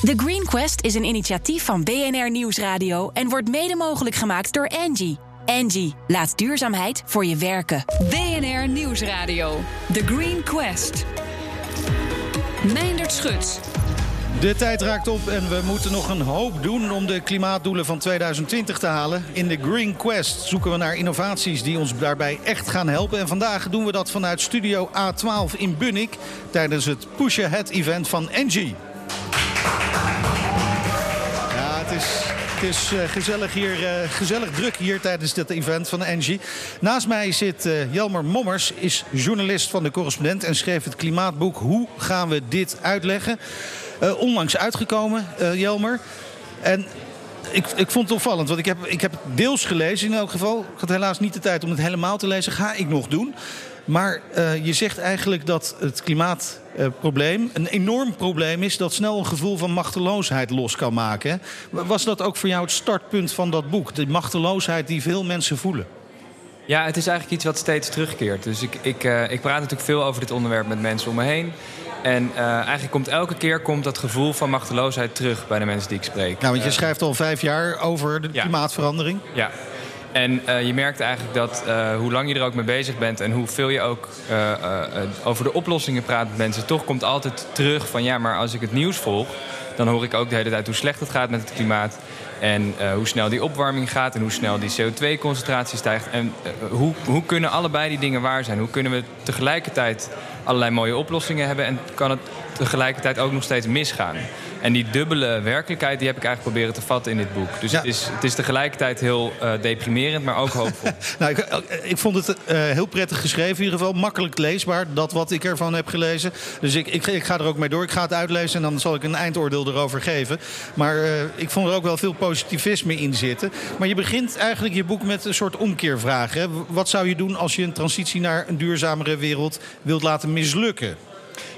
The Green Quest is een initiatief van BNR Nieuwsradio en wordt mede mogelijk gemaakt door Angie. Angie, laat duurzaamheid voor je werken. BNR Nieuwsradio. The Green Quest. Meindert Schut. De tijd raakt op en we moeten nog een hoop doen om de klimaatdoelen van 2020 te halen. In de Green Quest zoeken we naar innovaties die ons daarbij echt gaan helpen. En vandaag doen we dat vanuit Studio A12 in Bunnik tijdens het Push Ahead event van Engie. Het is eh, gezellig, hier, eh, gezellig druk hier tijdens dit event van Engie. Naast mij zit eh, Jelmer Mommers, is journalist van de correspondent en schreef het klimaatboek Hoe gaan we dit uitleggen? Onlangs uitgekomen, Jelmer. En ik, ik vond het opvallend, want ik heb, ik heb het deels gelezen in elk geval. Ik had helaas niet de tijd om het helemaal te lezen. Ga ik nog doen. Maar eh, je zegt eigenlijk dat het klimaatprobleem een enorm probleem is... dat snel een gevoel van machteloosheid los kan maken. Was dat ook voor jou het startpunt van dat boek? De machteloosheid die veel mensen voelen? Ja, het is eigenlijk iets wat steeds terugkeert. Dus ik, ik, eh, ik praat natuurlijk veel over dit onderwerp met mensen om me heen. En eh, eigenlijk komt elke keer komt dat gevoel van machteloosheid terug bij de mensen die ik spreek. Nou, want je schrijft al vijf jaar over de Ja. klimaatverandering. Ja. En eh, je merkt eigenlijk dat eh, hoe lang je er ook mee bezig bent en hoeveel je ook eh, over de oplossingen praat met mensen, toch komt altijd terug van ja, maar als ik het nieuws volg, dan hoor ik ook de hele tijd hoe slecht het gaat met het klimaat. En hoe snel die opwarming gaat en hoe snel die CO2-concentratie stijgt. En hoe, hoe kunnen allebei die dingen waar zijn? Hoe kunnen we tegelijkertijd allerlei mooie oplossingen hebben en kan het tegelijkertijd ook nog steeds misgaan? En die dubbele werkelijkheid die heb ik eigenlijk proberen te vatten in dit boek. Dus Ja. het, is, het is tegelijkertijd heel eh, deprimerend, maar ook hoopvol. Nou, ik, ik vond het eh, heel prettig geschreven in ieder geval. Makkelijk leesbaar, dat wat ik ervan heb gelezen. Dus ik, ik, ik ga er ook mee door. Ik ga het uitlezen en dan zal ik een eindoordeel erover geven. Maar eh, ik vond er ook wel veel positivisme in zitten. Maar je begint eigenlijk je boek met een soort omkeervraag. Hè? Wat zou je doen als je een transitie naar een duurzamere wereld wilt laten mislukken?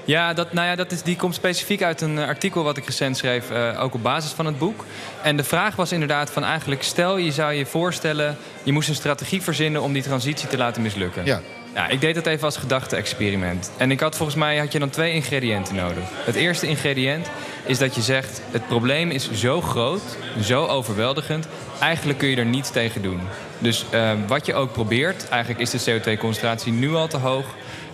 Ja, dat, nou ja, dat is, die komt specifiek uit een eh, artikel wat ik recent schreef, eh, ook op basis van het boek. En de vraag was inderdaad van eigenlijk, stel je zou je voorstellen, je moest een strategie verzinnen om die transitie te laten mislukken. Ja. Ja, ik deed dat even als gedachte-experiment. En ik had volgens mij had je dan twee ingrediënten nodig. Het eerste ingrediënt is dat je zegt: het probleem is zo groot, zo overweldigend. Eigenlijk kun je er niets tegen doen. Dus eh, wat je ook probeert, eigenlijk is de CO2-concentratie nu al te hoog.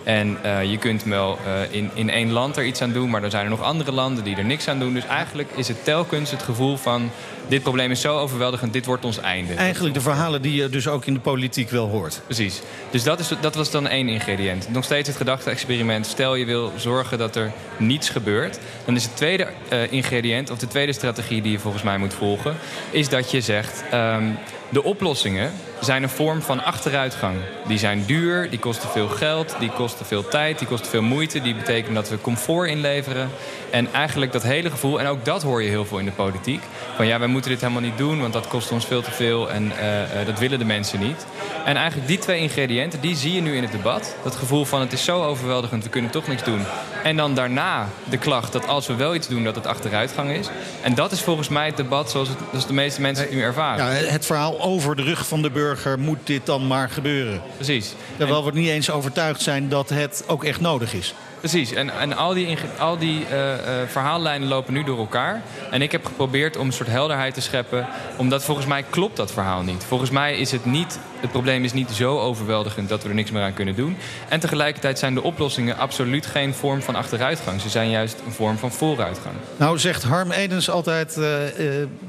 En eh, je kunt wel eh, in, in één land er iets aan doen, maar er zijn er nog andere landen die er niks aan doen. Dus eigenlijk is het telkens het gevoel van: dit probleem is zo overweldigend, dit wordt ons einde. Eigenlijk de verhalen die je dus ook in de politiek wel hoort. Precies. Dus dat, is, dat was dan één ingrediënt. Nog steeds het gedachte-experiment. Stel je wil zorgen dat er niets gebeurt. Dan is het tweede eh, ingrediënt, of de tweede strategie die je volgens mij moet volgen... is dat je zegt, ehm, de oplossingen zijn een vorm van achteruitgang. Die zijn duur, die kosten veel geld, die kosten veel tijd, die kosten veel moeite. Die betekenen dat we comfort inleveren. En eigenlijk dat hele gevoel, en ook dat hoor je heel veel in de politiek... van ja, wij moeten dit helemaal niet doen, want dat kost ons veel te veel... en eh, eh, dat willen de mensen niet. En eigenlijk die twee ingrediënten, die zie je nu in het debat. Dat gevoel van het is zo overweldigend, we kunnen toch niks doen. En dan daarna de klacht dat als we wel iets doen, dat het achteruitgang is. En dat is volgens mij het debat zoals, het, zoals de meeste mensen het nu ervaren. Ja, het verhaal over de rug van de burger moet dit dan maar gebeuren. Precies. Terwijl we niet eens overtuigd zijn dat het ook echt nodig is. Precies, en, en al die, al die eh, eh, verhaallijnen lopen nu door elkaar. En ik heb geprobeerd om een soort helderheid te scheppen. Omdat volgens mij klopt dat verhaal niet. Volgens mij is het niet, het probleem is niet zo overweldigend dat we er niks meer aan kunnen doen. En tegelijkertijd zijn de oplossingen absoluut geen vorm van achteruitgang. Ze zijn juist een vorm van vooruitgang. Nou zegt Harm Edens altijd eh,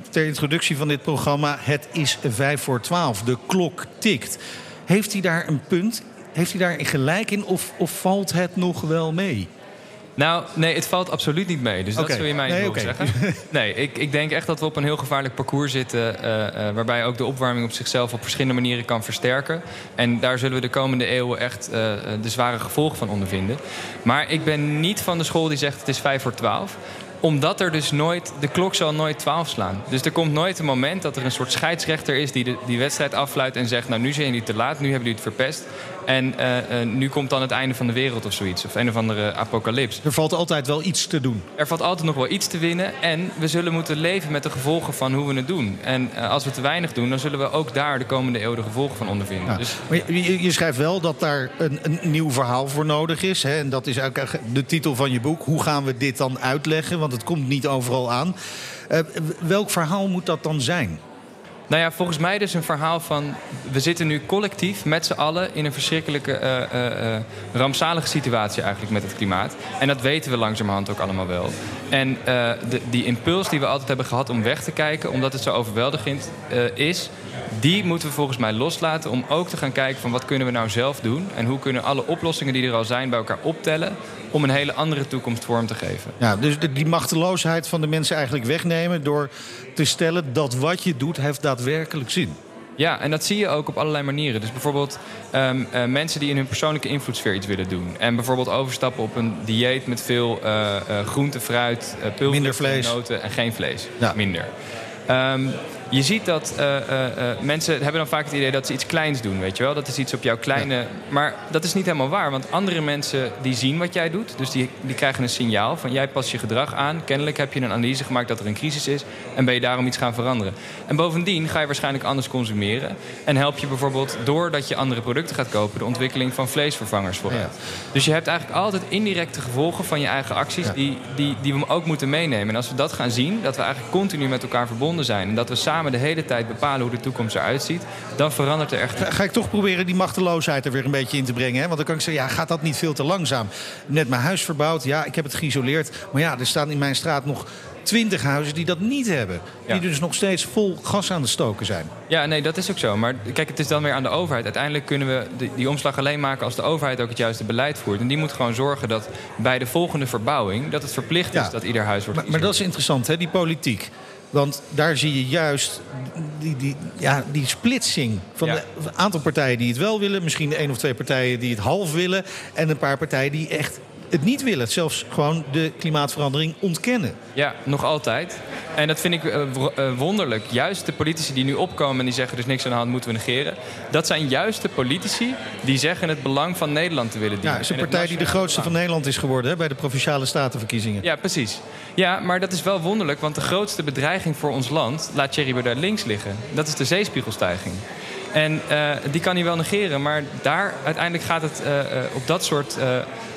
ter introductie van dit programma... het is vijf voor twaalf, de klok tikt. Heeft hij daar een punt? Heeft hij daar gelijk in of, of valt het nog wel mee? Nou, nee, het valt absoluut niet mee. Dus dat zul je mij niet Nee, zeggen. Nee, ik, ik denk echt dat we op een heel gevaarlijk parcours zitten... eh, eh, waarbij ook de opwarming op zichzelf op verschillende manieren kan versterken. En daar zullen we de komende eeuwen echt eh, de zware gevolgen van ondervinden. Maar ik ben niet van de school die zegt het is vijf voor twaalf omdat er dus nooit, de klok zal nooit 12 slaan. Dus er komt nooit een moment dat er een soort scheidsrechter is die de, die wedstrijd affluit en zegt: Nou, nu zijn jullie te laat, nu hebben jullie het verpest. En eh, eh, nu komt dan het einde van de wereld of zoiets. Of een of andere apocalyps. Er valt altijd wel iets te doen. Er valt altijd nog wel iets te winnen. En we zullen moeten leven met de gevolgen van hoe we het doen. En eh, als we te weinig doen, dan zullen we ook daar de komende eeuw de gevolgen van ondervinden. Ja. Dus Maar je, schrijft wel dat daar een, een nieuw verhaal voor nodig is. Hè? En dat is eigenlijk de titel van je boek. Hoe gaan we dit dan uitleggen? Want want het komt niet overal aan. Uh, welk verhaal moet dat dan zijn? Nou ja, volgens mij dus een verhaal van... we zitten nu collectief met z'n allen in een verschrikkelijke, uh, rampzalige situatie eigenlijk met het klimaat. En dat weten we langzamerhand ook allemaal wel. En de, die impuls die we altijd hebben gehad om weg te kijken... omdat het zo overweldigend is... die moeten we volgens mij loslaten om ook te gaan kijken van wat kunnen we nou zelf doen... en hoe kunnen alle oplossingen die er al zijn bij elkaar optellen om een hele andere toekomst vorm te geven. Ja, dus die machteloosheid van de mensen eigenlijk wegnemen... door te stellen dat wat je doet heeft daadwerkelijk zin. Ja, en dat zie je ook op allerlei manieren. Dus bijvoorbeeld um, uh, mensen die in hun persoonlijke invloedssfeer iets willen doen. En bijvoorbeeld overstappen op een dieet met veel uh, uh, groente, fruit, uh, vlees. noten en geen vlees. Ja. Minder. Um, je ziet dat uh, uh, uh, mensen hebben dan vaak het idee dat ze iets kleins doen, weet je wel. Dat is iets op jouw kleine... Ja. Maar dat is niet helemaal waar, want andere mensen die zien wat jij doet. Dus die, die krijgen een signaal van jij past je gedrag aan. Kennelijk heb je een analyse gemaakt dat er een crisis is. En ben je daarom iets gaan veranderen. En bovendien ga je waarschijnlijk anders consumeren. En help je bijvoorbeeld, doordat je andere producten gaat kopen... de ontwikkeling van vleesvervangers vooruit. Ja. Dus je hebt eigenlijk altijd indirecte gevolgen van je eigen acties... Ja. Die, die, die we ook moeten meenemen. En als we dat gaan zien, dat we eigenlijk continu met elkaar verbonden zijn... en dat we samen de hele tijd bepalen hoe de toekomst eruit ziet, dan verandert er echt. Ga, ga ik toch proberen die machteloosheid er weer een beetje in te brengen. Hè? Want dan kan ik zeggen, ja, gaat dat niet veel te langzaam? Net mijn huis verbouwd, ja, ik heb het geïsoleerd. Maar ja, er staan in mijn straat nog twintig huizen die dat niet hebben. Ja. Die dus nog steeds vol gas aan de stoken zijn. Ja, nee, dat is ook zo. Maar kijk, het is dan weer aan de overheid. Uiteindelijk kunnen we die, die omslag alleen maken als de overheid ook het juiste beleid voert. En die moet gewoon zorgen dat bij de volgende verbouwing... dat het verplicht is dat ieder huis wordt Maar, maar dat is interessant, hè, die politiek. Want daar zie je juist die, die, ja, die splitsing van ja. een aantal partijen die het wel willen. Misschien één of twee partijen die het half willen. En een paar partijen die echt het niet willen. Zelfs gewoon de klimaatverandering ontkennen. Ja, nog altijd. En dat vind ik uh, uh, wonderlijk. Juist de politici die nu opkomen en die zeggen... er is niks aan de hand, moeten we negeren. Dat zijn juist de politici die zeggen het belang van Nederland te willen dienen. Ja, het is een partij die de grootste van Nederland is geworden... Hè, bij de Provinciale Statenverkiezingen. Ja, precies. Ja, maar dat is wel wonderlijk. Want de grootste bedreiging voor ons land... laat Thierry Baudet links liggen. Dat is de zeespiegelstijging. En uh, die kan hij wel negeren. Maar daar uiteindelijk gaat het uh, uh, op dat soort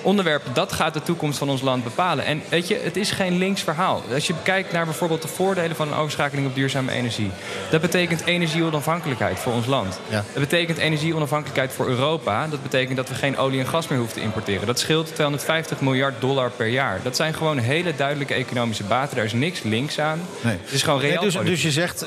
onderwerpen... dat gaat de toekomst van ons land bepalen. En weet je, het is geen links verhaal. Als je kijkt naar bijvoorbeeld de voordelen van een overschakeling op duurzame energie. Dat betekent energieonafhankelijkheid voor ons land. Ja. Dat betekent energieonafhankelijkheid voor Europa. Dat betekent dat we geen olie en gas meer hoeven te importeren. Dat scheelt 250 miljard dollar per jaar. Dat zijn gewoon hele duidelijke economische baten. Daar is niks links aan. Nee. Het is gewoon reëel. Nee, dus, dus je zegt,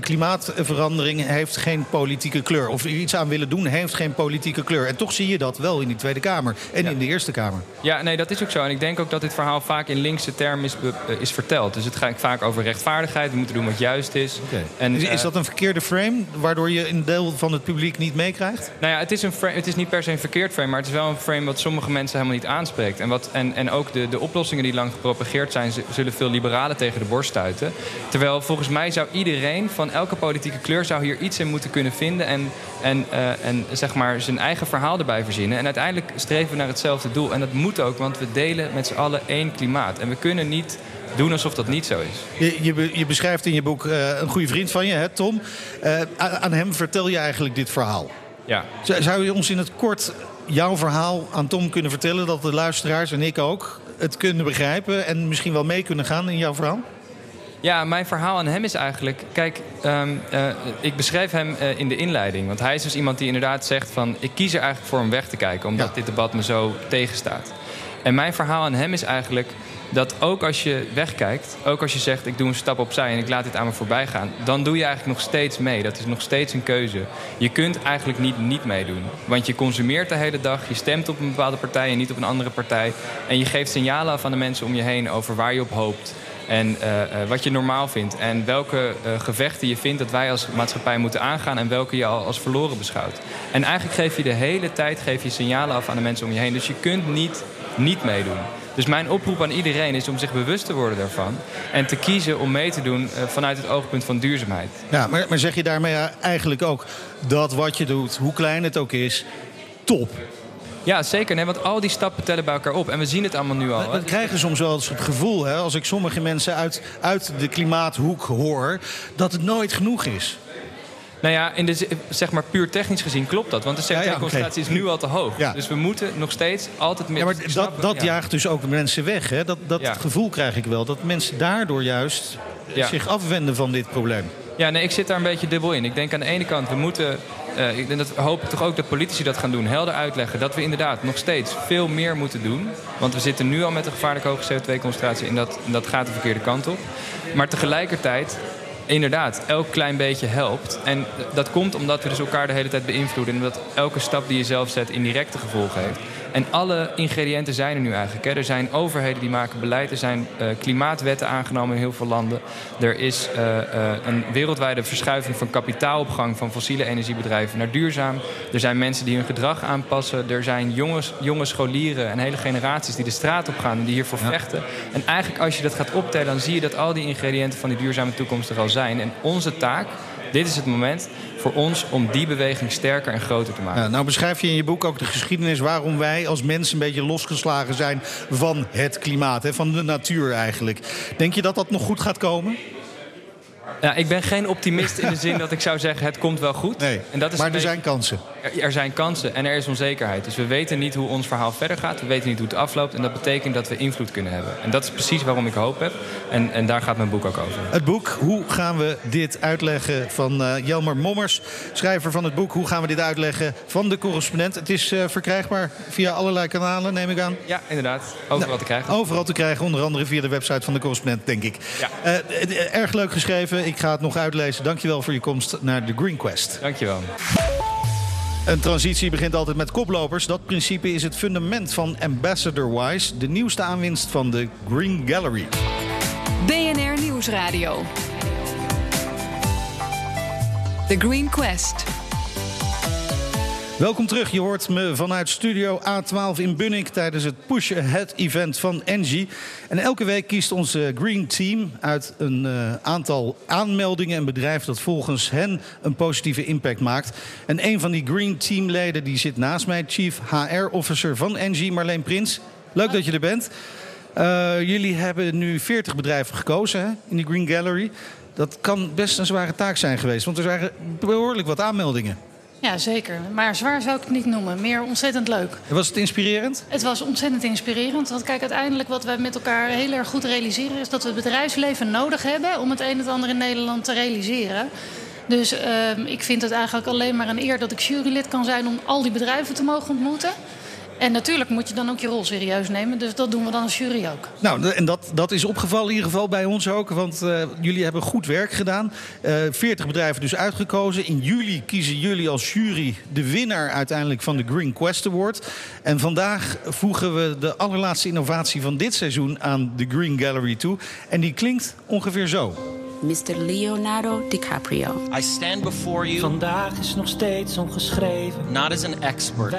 klimaatverandering heeft geen politiek kleur. Of iets aan willen doen heeft geen politieke kleur. En toch zie je dat wel in die Tweede Kamer en ja. in de Eerste Kamer. Ja, nee, dat is ook zo. En ik denk ook dat dit verhaal vaak in linkse termen is, uh, is verteld. Dus het gaat vaak over rechtvaardigheid. We moeten doen wat juist is. Okay. En, is, is, dat een verkeerde frame, waardoor je een deel van het publiek niet meekrijgt? Nou ja, het is, een frame, het is niet per se een verkeerd frame, maar het is wel een frame wat sommige mensen helemaal niet aanspreekt. En, wat, en, en ook de, de oplossingen die lang gepropageerd zijn, zullen veel liberalen tegen de borst stuiten. Terwijl volgens mij zou iedereen van elke politieke kleur zou hier iets in moeten kunnen vinden. En, en, uh, en zeg maar zijn eigen verhaal erbij verzinnen. En uiteindelijk streven we naar hetzelfde doel. En dat moet ook, want we delen met z'n allen één klimaat. En we kunnen niet doen alsof dat niet zo is. Je, je, je beschrijft in je boek uh, een goede vriend van je, hè, Tom. Uh, aan hem vertel je eigenlijk dit verhaal. Ja. Zou je ons in het kort jouw verhaal aan Tom kunnen vertellen... dat de luisteraars en ik ook het kunnen begrijpen... en misschien wel mee kunnen gaan in jouw verhaal? Ja, mijn verhaal aan hem is eigenlijk... Kijk, um, uh, ik beschrijf hem uh, in de inleiding. Want hij is dus iemand die inderdaad zegt van... ik kies er eigenlijk voor om weg te kijken... omdat ja. dit debat me zo tegenstaat. En mijn verhaal aan hem is eigenlijk dat ook als je wegkijkt... ook als je zegt ik doe een stap opzij en ik laat dit aan me voorbij gaan... dan doe je eigenlijk nog steeds mee. Dat is nog steeds een keuze. Je kunt eigenlijk niet niet meedoen. Want je consumeert de hele dag, je stemt op een bepaalde partij... en niet op een andere partij. En je geeft signalen af aan de mensen om je heen... over waar je op hoopt. En uh, uh, wat je normaal vindt. En welke uh, gevechten je vindt dat wij als maatschappij moeten aangaan. En welke je al als verloren beschouwt. En eigenlijk geef je de hele tijd geef je signalen af aan de mensen om je heen. Dus je kunt niet niet meedoen. Dus mijn oproep aan iedereen is om zich bewust te worden daarvan. En te kiezen om mee te doen vanuit het oogpunt van duurzaamheid. Ja, maar, maar zeg je daarmee eigenlijk ook dat wat je doet, hoe klein het ook is, top ja, zeker. Nee, want al die stappen tellen bij elkaar op. En we zien het allemaal nu al. We, we krijgen soms wel eens het gevoel, hè, als ik sommige mensen uit, uit de klimaathoek hoor, dat het nooit genoeg is. Nou ja, in de, zeg maar puur technisch gezien klopt dat. Want de CO2-concentratie is nu al te hoog. Dus we moeten nog steeds altijd meer... Ja, maar dat, dat jaagt dus ook mensen weg. Hè? Dat, dat gevoel krijg ik wel. Dat mensen daardoor juist zich afwenden van dit probleem. Ja, nee, ik zit daar een beetje dubbel in. Ik denk aan de ene kant, we moeten... Uh, en dat hoop ik toch ook dat politici dat gaan doen. Helder uitleggen dat we inderdaad nog steeds veel meer moeten doen. Want we zitten nu al met een gevaarlijk hoge CO2-concentratie... en dat, dat gaat de verkeerde kant op. Maar tegelijkertijd Inderdaad, elk klein beetje helpt. En dat komt omdat we dus elkaar de hele tijd beïnvloeden. En dat elke stap die je zelf zet indirecte gevolgen heeft. En alle ingrediënten zijn er nu eigenlijk. Hè. Er zijn overheden die maken beleid. Er zijn uh, klimaatwetten aangenomen in heel veel landen. Er is uh, uh, een wereldwijde verschuiving van kapitaalopgang van fossiele energiebedrijven naar duurzaam. Er zijn mensen die hun gedrag aanpassen. Er zijn jongens, jonge scholieren en hele generaties die de straat op gaan en die hiervoor ja. vechten. En eigenlijk als je dat gaat optellen, dan zie je dat al die ingrediënten van die duurzame toekomst er al zijn. En onze taak dit is het moment voor ons om die beweging sterker en groter te maken. Nou beschrijf je in je boek ook de geschiedenis waarom wij als mensen een beetje losgeslagen zijn van het klimaat, hè, van de natuur eigenlijk. Denk je dat dat nog goed gaat komen? Ja, ik ben geen optimist in de zin dat ik zou zeggen het komt wel goed. Nee, en dat is maar er zijn kansen. Er, er, zijn kansen en er is onzekerheid. Dus we weten niet hoe ons verhaal verder gaat. We weten niet hoe het afloopt. En dat betekent dat we invloed kunnen hebben. En dat is precies waarom ik hoop heb. En, en daar gaat mijn boek ook over. Het boek, hoe gaan we dit uitleggen van uh, Jelmer Mommers, schrijver van het boek. Hoe gaan we dit uitleggen van de correspondent. Het is uh, verkrijgbaar via allerlei kanalen, neem ik aan. Ja, inderdaad. Overal nou, te krijgen. Overal te krijgen, onder andere via de website van de correspondent, denk ik. Ja. Uh, erg leuk geschreven. Ik ga het nog uitlezen. Dankjewel voor je komst naar de Green Quest. Dankjewel. Een transitie begint altijd met koplopers. Dat principe is het fundament van Ambassador Wise, de nieuwste aanwinst van de Green Gallery. BNR Nieuwsradio. The Green Quest. Welkom terug. Je hoort me vanuit Studio A12 in Bunnik tijdens het Push Ahead event van Engie. En elke week kiest onze Green Team uit een uh, aantal aanmeldingen en bedrijven dat volgens hen een positieve impact maakt. En een van die Green Team leden die zit naast mij, Chief HR Officer van Engie, Marleen Prins. Leuk dat je er bent. Uh, jullie hebben nu 40 bedrijven gekozen hè, in die Green Gallery. Dat kan best een zware taak zijn geweest, want er zijn behoorlijk wat aanmeldingen. Ja, zeker. Maar zwaar zou ik het niet noemen. Meer ontzettend leuk. Was het inspirerend? Het was ontzettend inspirerend. Want kijk, uiteindelijk wat we met elkaar heel erg goed realiseren... is dat we het bedrijfsleven nodig hebben... om het een en het ander in Nederland te realiseren. Dus uh, ik vind het eigenlijk alleen maar een eer dat ik jurylid kan zijn... om al die bedrijven te mogen ontmoeten. En natuurlijk moet je dan ook je rol serieus nemen. Dus dat doen we dan als jury ook. Nou, en dat, dat is opgevallen in ieder geval bij ons ook. Want uh, jullie hebben goed werk gedaan. Uh, eh, 40 bedrijven dus uitgekozen. In juli kiezen jullie als jury de winnaar uiteindelijk van de Green Quest Award. En vandaag voegen we de allerlaatste innovatie van dit seizoen aan de Green Gallery toe. En die klinkt ongeveer zo. Mr. Leonardo DiCaprio. I stand before you. Vandaag is nog steeds ongeschreven. Not as an expert,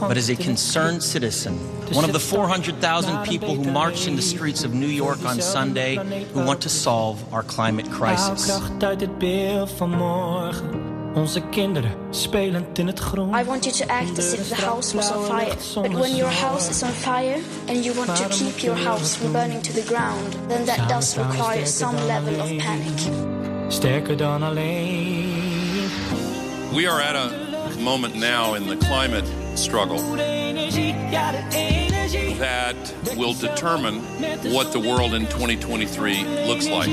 but as a concerned citizen. One of the 400,000 people who marched in the streets of New York on er Sunday who want to solve our climate crisis. uit het beeld van morgen. Onze kinderen spelend in het groen. I want you to act as if the house was on fire. But when your house is on fire and you want to keep your house from burning to the ground, then that does require some level of panic. Sterker dan alleen. We are at a moment now in the climate struggle that will determine what the world in 2023 looks like.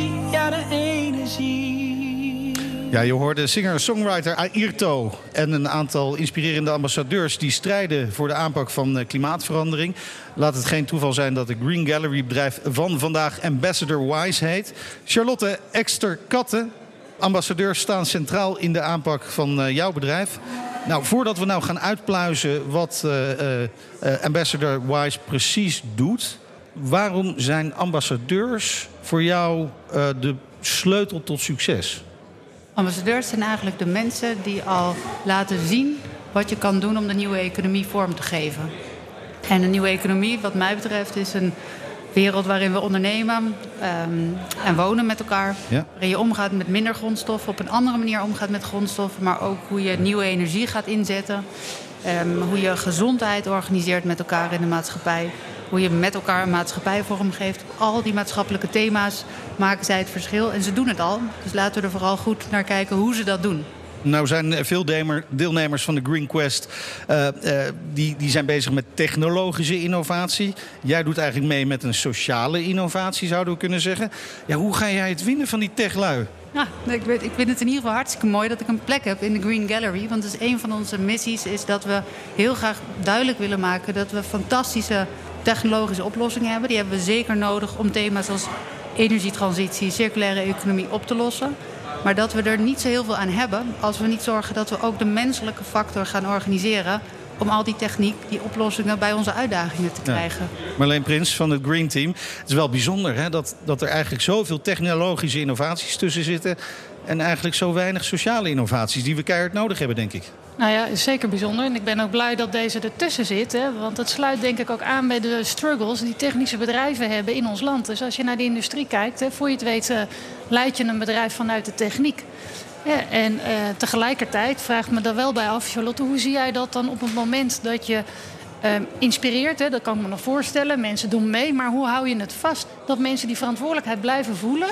Ja, je hoorde singer-songwriter Ayrto en een aantal inspirerende ambassadeurs die strijden voor de aanpak van eh, klimaatverandering. Laat het geen toeval zijn dat het Green Gallery bedrijf van vandaag Ambassador Wise heet. Charlotte Ekster Katten, ambassadeurs staan centraal in de aanpak van uh, jouw bedrijf. Nou, voordat we nou gaan uitpluizen wat uh, Ambassador Wise precies doet, waarom zijn ambassadeurs voor jou de sleutel tot succes? Ambassadeurs zijn eigenlijk de mensen die al laten zien wat je kan doen om de nieuwe economie vorm te geven. En een nieuwe economie, wat mij betreft, is een wereld waarin we ondernemen um, en wonen met elkaar. Ja. Waarin je omgaat met minder grondstoffen, op een andere manier omgaat met grondstoffen, maar ook hoe je nieuwe energie gaat inzetten. Um, hoe je gezondheid organiseert met elkaar in de maatschappij hoe je met elkaar een maatschappij vormgeeft. Al die maatschappelijke thema's maken zij het verschil en ze doen het al. Dus laten we er vooral goed naar kijken hoe ze dat doen. Nou zijn veel deelnemers van de Green Quest... Uh, uh, die, die zijn bezig met technologische innovatie. Jij doet eigenlijk mee met een sociale innovatie, zouden we kunnen zeggen. Ja, hoe ga jij het winnen van die techlui? Ja, ik, weet, ik vind het in ieder geval hartstikke mooi dat ik een plek heb in de Green Gallery. Want dus een van onze missies is dat we heel graag duidelijk willen maken... dat we fantastische technologische oplossingen hebben. Die hebben we zeker nodig om thema's als energietransitie, circulaire economie op te lossen. Maar dat we er niet zo heel veel aan hebben als we niet zorgen dat we ook de menselijke factor gaan organiseren om al die techniek, die oplossingen bij onze uitdagingen te krijgen. Ja. Marleen Prins van het Green Team. Het is wel bijzonder hè, dat, dat er eigenlijk zoveel technologische innovaties tussen zitten... en eigenlijk zo weinig sociale innovaties die we keihard nodig hebben, denk ik. Nou ja, is zeker bijzonder. En ik ben ook blij dat deze ertussen zit. Hè, want het sluit denk ik ook aan bij de struggles die technische bedrijven hebben in ons land. Dus als je naar de industrie kijkt, hè, voor je het weet, uh, leid je een bedrijf vanuit de techniek. Ja, en uh, tegelijkertijd vraagt me dan wel bij af, Charlotte, hoe zie jij dat dan op het moment dat je uh, inspireert? Hè, dat kan ik me nog voorstellen, mensen doen mee, maar hoe hou je het vast dat mensen die verantwoordelijkheid blijven voelen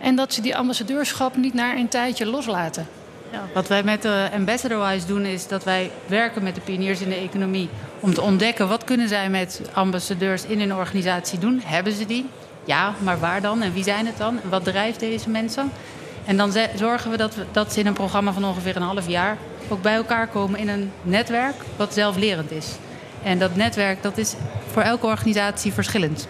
en dat ze die ambassadeurschap niet na een tijdje loslaten? Ja, wat wij met de Ambassador doen is dat wij werken met de pioniers in de economie om te ontdekken wat kunnen zij met ambassadeurs in een organisatie doen. Hebben ze die? Ja, maar waar dan? En wie zijn het dan? En wat drijft deze mensen? En dan zorgen we dat, we dat ze in een programma van ongeveer een half jaar ook bij elkaar komen in een netwerk wat zelflerend is. En dat netwerk dat is voor elke organisatie verschillend.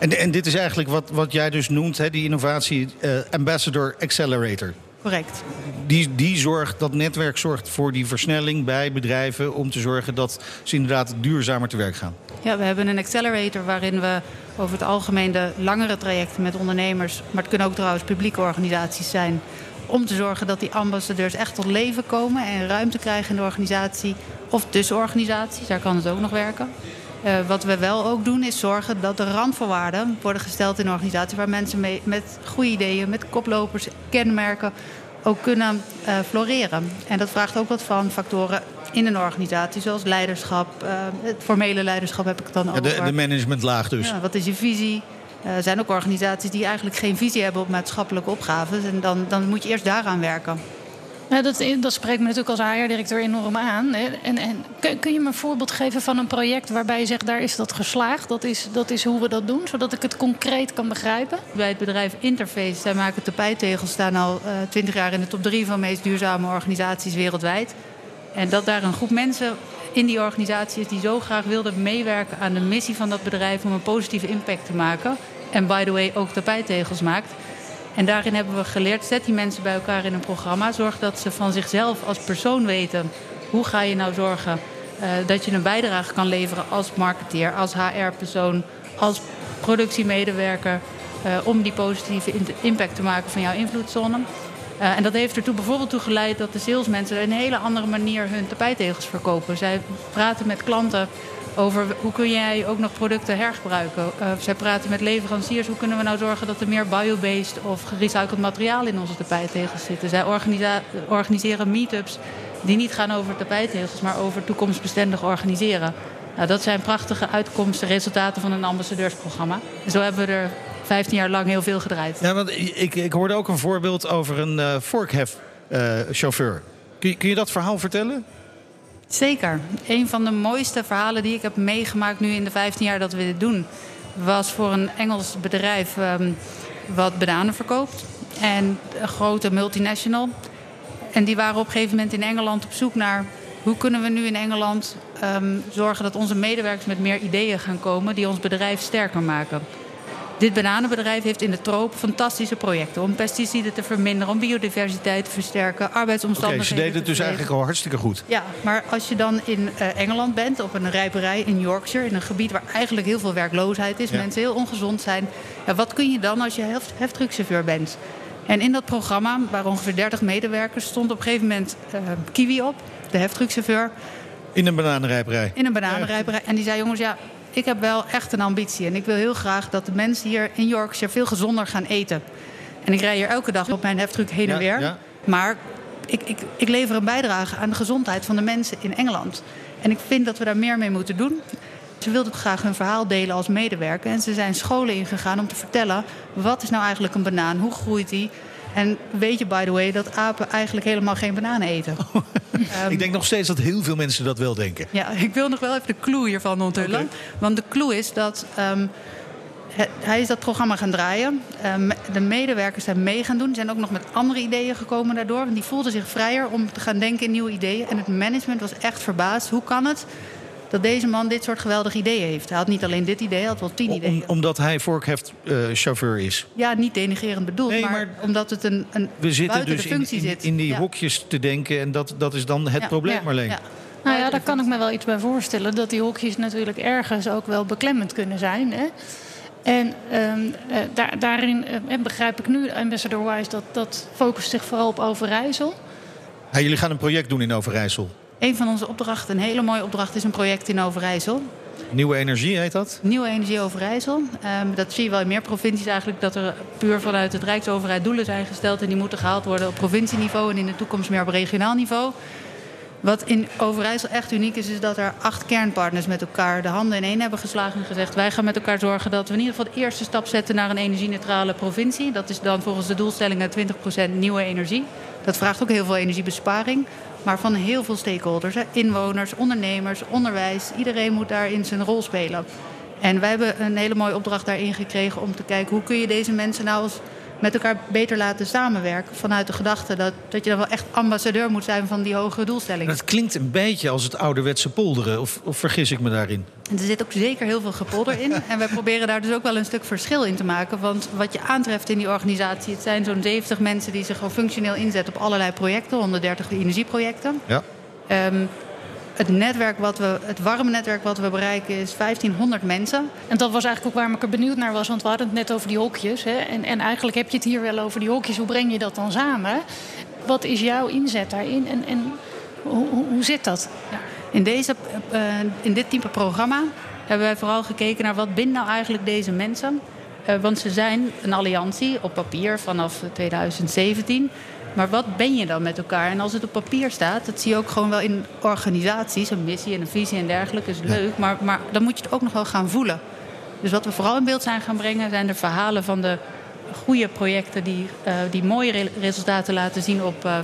En, en dit is eigenlijk wat, wat jij dus noemt, hè, die innovatie uh, Ambassador Accelerator. Correct. Die, die zorgt, dat netwerk zorgt voor die versnelling bij bedrijven om te zorgen dat ze inderdaad duurzamer te werk gaan. Ja, we hebben een accelerator waarin we over het algemeen de langere trajecten met ondernemers, maar het kunnen ook trouwens publieke organisaties zijn, om te zorgen dat die ambassadeurs echt tot leven komen en ruimte krijgen in de organisatie of tussen organisaties. Daar kan het ook nog werken. Uh, wat we wel ook doen is zorgen dat de randvoorwaarden worden gesteld in een organisatie waar mensen mee, met goede ideeën, met koplopers, kenmerken ook kunnen uh, floreren. En dat vraagt ook wat van factoren in een organisatie, zoals leiderschap. Uh, het formele leiderschap heb ik het dan ja, over. De, de managementlaag dus. Ja, wat is je visie? Er zijn ook organisaties die eigenlijk geen visie hebben op maatschappelijke opgaves. En dan, dan moet je eerst daaraan werken. Ja, dat, dat spreekt me natuurlijk als HR-directeur enorm aan. En, en kun, je me een voorbeeld geven van een project waarbij je zegt... daar is dat geslaagd, dat is, dat is hoe we dat doen... zodat ik het concreet kan begrijpen? Bij het bedrijf Interface, zij maken tapijtegels... staan al twintig uh, jaar in de top drie van de meest duurzame organisaties wereldwijd. En dat daar een groep mensen in die organisatie is... die zo graag wilden meewerken aan de missie van dat bedrijf... om een positieve impact te maken. En by the way ook tapijtegels maakt... En daarin hebben we geleerd, zet die mensen bij elkaar in een programma. Zorg dat ze van zichzelf als persoon weten. Hoe ga je nou zorgen uh, dat je een bijdrage kan leveren als marketeer, als HR-persoon, als productiemedewerker. Uh, om die positieve impact te maken van jouw invloedszone. Uh, en dat heeft ertoe bijvoorbeeld toe geleid dat de salesmensen een hele andere manier hun tapijtegels verkopen. Zij praten met klanten over hoe kun jij ook nog producten hergebruiken. Uh, zij praten met leveranciers. Hoe kunnen we nou zorgen dat er meer biobased of gerecycled materiaal in onze tapijtegels zitten. Zij organiseren meetups die niet gaan over tapijtegels, maar over toekomstbestendig organiseren. Nou, dat zijn prachtige uitkomsten, resultaten van een ambassadeursprogramma. Zo hebben we er 15 jaar lang heel veel gedraaid. Ja, want ik, ik hoorde ook een voorbeeld over een. Uh, kun, kun je dat verhaal vertellen? Zeker. Een van de mooiste verhalen die ik heb meegemaakt nu in de 15 jaar dat we dit doen, was voor een Engels bedrijf um, wat bananen verkoopt. En een grote multinational. En die waren op een gegeven moment in Engeland op zoek naar hoe kunnen we nu in Engeland um, zorgen dat onze medewerkers met meer ideeën gaan komen die ons bedrijf sterker maken. Dit bananenbedrijf heeft in de troop fantastische projecten om pesticiden te verminderen, om biodiversiteit te versterken, arbeidsomstandigheden. Oké, ze deden het dus eigenlijk al hartstikke goed. Ja, maar als je dan in uh, Engeland bent, op een rijperij in Yorkshire, in een gebied waar eigenlijk heel veel werkloosheid is, ja. mensen heel ongezond zijn, ja, wat kun je dan als je heft, heftruckchauffeur bent? En in dat programma, waar ongeveer 30 medewerkers, stond op een gegeven moment uh, Kiwi op, de heftruckchauffeur. In een bananenrijperij? In een bananenrijperij. En die zei, jongens, ja, ik heb wel echt een ambitie. En ik wil heel graag dat de mensen hier in Yorkshire veel gezonder gaan eten. En ik rij hier elke dag op mijn heftruck heen en weer. Ja. Maar ik, ik, ik lever een bijdrage aan de gezondheid van de mensen in Engeland. En ik vind dat we daar meer mee moeten doen. Ze wilden graag hun verhaal delen als medewerker. En ze zijn scholen ingegaan om te vertellen... wat is nou eigenlijk een banaan? Hoe groeit die? En weet je, by the way, dat apen eigenlijk helemaal geen bananen eten. ik denk nog steeds dat heel veel mensen dat wel denken. Ja, ik wil nog wel even de clue hiervan onthullen. Want de clue is dat ehm, hij is dat programma gaan draaien. Ehm, de medewerkers zijn mee gaan doen. Ze zijn ook nog met andere ideeën gekomen daardoor. Want die voelden zich vrijer om te gaan denken in nieuwe ideeën. En het management was echt verbaasd. Hoe kan het dat deze man dit soort geweldige ideeën heeft. Hij had niet alleen dit idee, hij had wel tien ideeën. omdat hij vorkheftchauffeur uh, is? Ja, niet denigerend bedoeld, nee, maar, omdat het een, een we zitten dus in, in, in, die hokjes te denken en dat, dat is dan het probleem, Marleen. Ja. Nou ja, daar kan ik me wel iets bij voorstellen. Dat die hokjes natuurlijk ergens ook wel beklemmend kunnen zijn. Hè? En um, uh, daar, daarin uh, begrijp ik nu, Ambassador Wise, dat dat focust zich vooral op Overijssel. Ja, jullie gaan een project doen in Overijssel. Een van onze opdrachten, een hele mooie opdracht, is een project in Overijssel. Nieuwe Energie heet dat? Nieuwe Energie Overijssel. Um, dat zie je wel in meer provincies eigenlijk. Dat er puur vanuit het Rijksoverheid doelen zijn gesteld. En die moeten gehaald worden op provincieniveau en in de toekomst meer op regionaal niveau. Wat in Overijssel echt uniek is, is dat er acht kernpartners met elkaar de handen in één hebben geslagen en gezegd: wij gaan met elkaar zorgen dat we in ieder geval de eerste stap zetten naar een energie-neutrale provincie. Dat is dan volgens de doelstellingen 20% nieuwe energie. Dat vraagt ook heel veel energiebesparing maar van heel veel stakeholders. Inwoners, ondernemers, onderwijs. Iedereen moet daarin zijn rol spelen. En wij hebben een hele mooie opdracht daarin gekregen om te kijken hoe kun je deze mensen nou als met elkaar beter laten samenwerken. Vanuit de gedachte dat, dat je dan wel echt ambassadeur moet zijn van die hogere doelstellingen. Dat klinkt een beetje als het ouderwetse polderen, of, of vergis ik me daarin? er zit ook zeker heel veel gepolder in. En wij proberen daar dus ook wel een stuk verschil in te maken. Want wat je aantreft in die organisatie, het zijn zo'n 70 mensen die zich gewoon functioneel inzetten op allerlei projecten, 130 energieprojecten. Ja. Um, het netwerk wat we, het warme netwerk wat we bereiken is 1500 mensen. En dat was eigenlijk ook waar ik er benieuwd naar was. Want we hadden het net over die hokjes. Hè? En, en eigenlijk heb je het hier wel over die hokjes. Hoe breng je dat dan samen? Wat is jouw inzet daarin? En, en hoe, hoe, zit dat? Ja. In, deze, uh, in dit type programma hebben wij vooral gekeken naar wat bindt nou eigenlijk deze mensen. Uh, want ze zijn een alliantie op papier vanaf 2017. Maar wat ben je dan met elkaar? En als het op papier staat, dat zie je ook gewoon wel in organisaties, een missie en een visie en dergelijke, is leuk. Maar, maar dan moet je het ook nog wel gaan voelen. Dus wat we vooral in beeld zijn gaan brengen, zijn de verhalen van de goede projecten die, uh, die mooie resultaten laten zien op uh,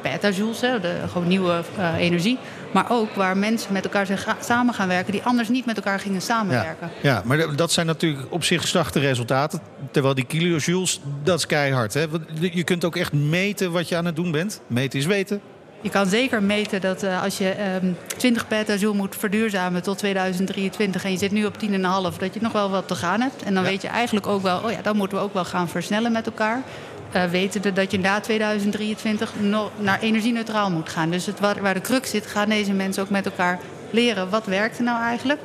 petajoules, de gewoon nieuwe uh, energie. Maar ook waar mensen met elkaar zijn samen gaan werken die anders niet met elkaar gingen samenwerken. Ja, ja maar dat zijn natuurlijk op zich zachte resultaten. Terwijl die kilojoules, dat is keihard. Hè? Je kunt ook echt meten wat je aan het doen bent. Meten is weten. Je kan zeker meten dat uh, als je um, 20 petajoule moet verduurzamen tot 2023 en je zit nu op 10,5, dat je nog wel wat te gaan hebt. En dan weet je eigenlijk ook wel, oh ja, dan moeten we ook wel gaan versnellen met elkaar. Uh, wetende dat je na 2023 nog naar energie-neutraal moet gaan. Dus het, waar, waar de crux zit, gaan deze mensen ook met elkaar leren wat werkte nou eigenlijk.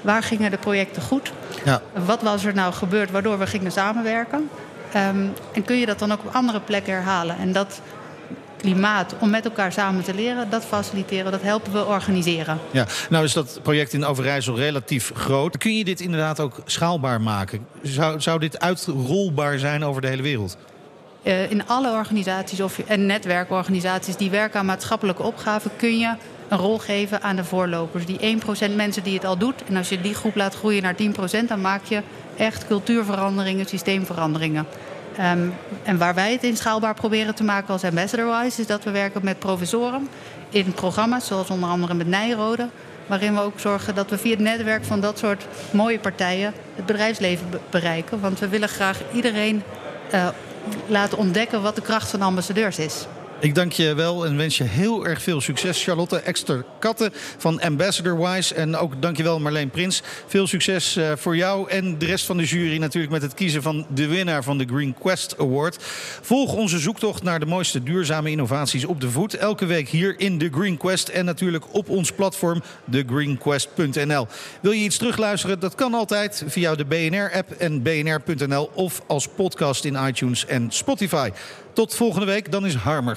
Waar gingen de projecten goed? Ja. Wat was er nou gebeurd waardoor we gingen samenwerken? Um, en kun je dat dan ook op andere plekken herhalen? En dat klimaat om met elkaar samen te leren, dat faciliteren, dat helpen we organiseren. Ja, nou is dat project in Overijssel relatief groot. Kun je dit inderdaad ook schaalbaar maken? Zou, zou dit uitrolbaar zijn over de hele wereld? Uh, in alle organisaties of, en netwerkorganisaties die werken aan maatschappelijke opgaven, kun je een rol geven aan de voorlopers. Die 1% mensen die het al doet. En als je die groep laat groeien naar 10%, dan maak je echt cultuurveranderingen, systeemveranderingen. Um, en waar wij het inschaalbaar proberen te maken als Ambassador-wise... is dat we werken met professoren in programma's, zoals onder andere met Nijrode... waarin we ook zorgen dat we via het netwerk van dat soort mooie partijen... het bedrijfsleven bereiken. Want we willen graag iedereen laten ontdekken wat de kracht van ambassadeurs is. Ik dank je wel en wens je heel erg veel succes, Charlotte Exter Katten van Ambassador Wise. En ook dank je wel, Marleen Prins. Veel succes uh, voor jou en de rest van de jury natuurlijk met het kiezen van de winnaar van de Green Quest Award. Volg onze zoektocht naar de mooiste duurzame innovaties op de voet. Elke week hier in de Green Quest en natuurlijk op ons platform thegreenquest.nl. Wil je iets terugluisteren? Dat kan altijd via de BNR-app en bnr.nl of als podcast in iTunes en Spotify. Tot volgende week, dan is Harmer